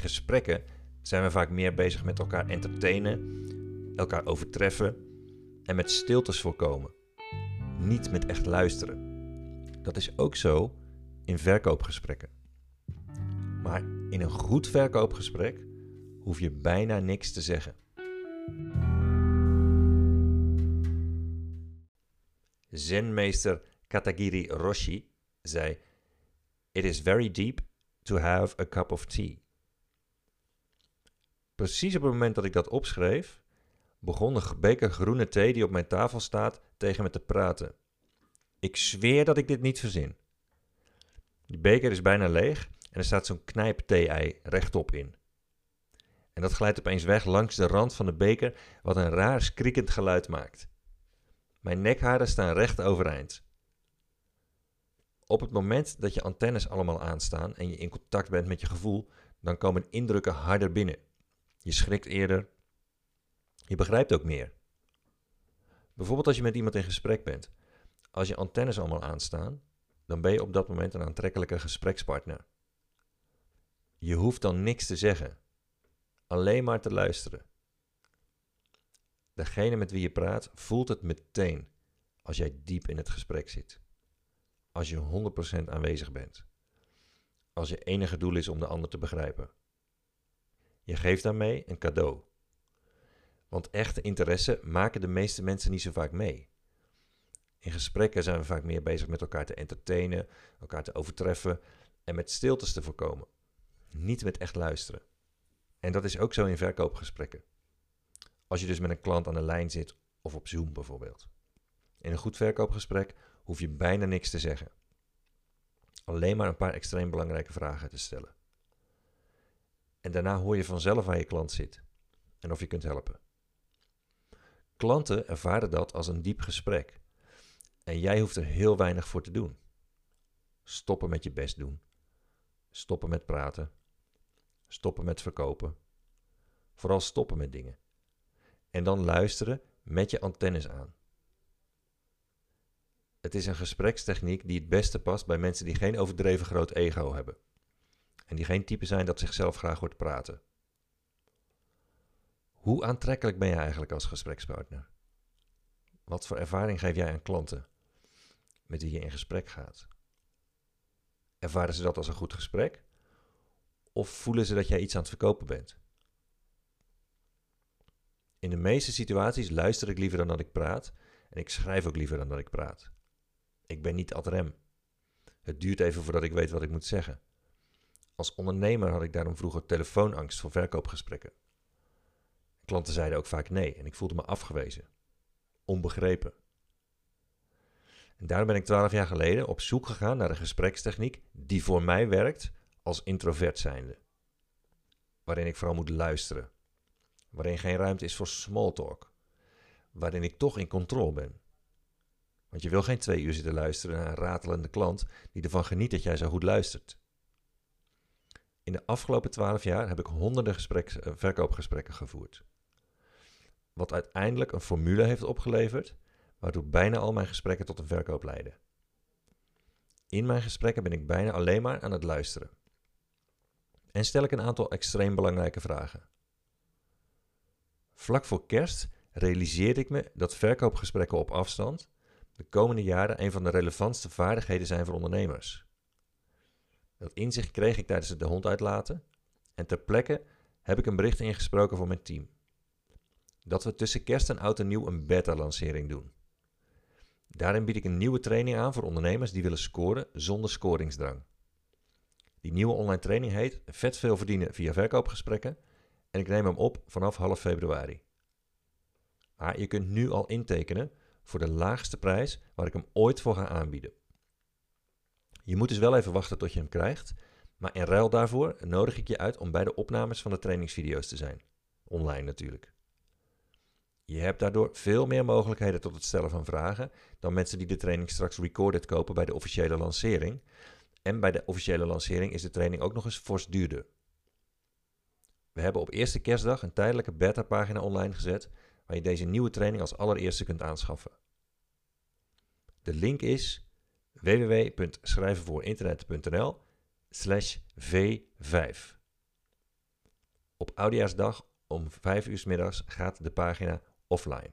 gesprekken zijn we vaak meer bezig met elkaar entertainen, elkaar overtreffen en met stiltes voorkomen. Niet met echt luisteren. Dat is ook zo in verkoopgesprekken. Maar in een goed verkoopgesprek hoef je bijna niks te zeggen. Zenmeester Katagiri Roshi zei: It is very deep to have a cup of tea. Precies op het moment dat ik dat opschreef, begon de beker groene thee die op mijn tafel staat tegen me te praten. Ik zweer dat ik dit niet verzin. Die beker is bijna leeg en er staat zo'n knijp thee-ei rechtop in. En dat glijdt opeens weg langs de rand van de beker, wat een raar skriekend geluid maakt. Mijn nekharen staan recht overeind. Op het moment dat je antennes allemaal aanstaan en je in contact bent met je gevoel, dan komen indrukken harder binnen. Je schrikt eerder. Je begrijpt ook meer. Bijvoorbeeld als je met iemand in gesprek bent. Als je antennes allemaal aanstaan, dan ben je op dat moment een aantrekkelijke gesprekspartner. Je hoeft dan niks te zeggen, alleen maar te luisteren. Degene met wie je praat voelt het meteen als jij diep in het gesprek zit. Als je 100% aanwezig bent. Als je enige doel is om de ander te begrijpen. Je geeft daarmee een cadeau. Want echte interesse maken de meeste mensen niet zo vaak mee. In gesprekken zijn we vaak meer bezig met elkaar te entertainen, elkaar te overtreffen en met stiltes te voorkomen. Niet met echt luisteren. En dat is ook zo in verkoopgesprekken. Als je dus met een klant aan de lijn zit of op Zoom bijvoorbeeld. In een goed verkoopgesprek hoef je bijna niks te zeggen. Alleen maar een paar extreem belangrijke vragen te stellen. En daarna hoor je vanzelf waar je klant zit en of je kunt helpen. Klanten ervaren dat als een diep gesprek. En jij hoeft er heel weinig voor te doen. Stoppen met je best doen. Stoppen met praten. Stoppen met verkopen. Vooral stoppen met dingen. En dan luisteren met je antennes aan. Het is een gesprekstechniek die het beste past bij mensen die geen overdreven groot ego hebben. En die geen type zijn dat zichzelf graag hoort praten. Hoe aantrekkelijk ben je eigenlijk als gesprekspartner? Wat voor ervaring geef jij aan klanten met wie je in gesprek gaat? Ervaren ze dat als een goed gesprek? Of voelen ze dat jij iets aan het verkopen bent? In de meeste situaties luister ik liever dan dat ik praat en ik schrijf ook liever dan dat ik praat. Ik ben niet ad rem. Het duurt even voordat ik weet wat ik moet zeggen. Als ondernemer had ik daarom vroeger telefoonangst voor verkoopgesprekken. Klanten zeiden ook vaak nee en ik voelde me afgewezen. Onbegrepen. En daarom ben ik twaalf jaar geleden op zoek gegaan naar een gesprekstechniek die voor mij werkt als introvert zijnde. Waarin ik vooral moet luisteren. Waarin geen ruimte is voor small talk. Waarin ik toch in controle ben. Want je wil geen twee uur zitten luisteren naar een ratelende klant die ervan geniet dat jij zo goed luistert. In de afgelopen twaalf jaar heb ik honderden eh, verkoopgesprekken gevoerd. Wat uiteindelijk een formule heeft opgeleverd, waardoor bijna al mijn gesprekken tot een verkoop leiden. In mijn gesprekken ben ik bijna alleen maar aan het luisteren. En stel ik een aantal extreem belangrijke vragen. Vlak voor kerst realiseerde ik me dat verkoopgesprekken op afstand de komende jaren een van de relevantste vaardigheden zijn voor ondernemers. Dat inzicht kreeg ik tijdens het de hond uitlaten en ter plekke heb ik een bericht ingesproken voor mijn team. Dat we tussen kerst en oud en nieuw een beta-lancering doen. Daarin bied ik een nieuwe training aan voor ondernemers die willen scoren zonder scoringsdrang. Die nieuwe online training heet Vet veel verdienen via verkoopgesprekken en ik neem hem op vanaf half februari. Maar je kunt nu al intekenen voor de laagste prijs waar ik hem ooit voor ga aanbieden. Je moet dus wel even wachten tot je hem krijgt, maar in ruil daarvoor nodig ik je uit om bij de opnames van de trainingsvideo's te zijn. Online natuurlijk. Je hebt daardoor veel meer mogelijkheden tot het stellen van vragen dan mensen die de training straks recorded kopen bij de officiële lancering. En bij de officiële lancering is de training ook nog eens fors duurder. We hebben op eerste kerstdag een tijdelijke beta-pagina online gezet waar je deze nieuwe training als allereerste kunt aanschaffen. De link is www.schrijvenvoorinternet.nl slash v5. Op Oudejaarsdag om 5 uur middags gaat de pagina offline.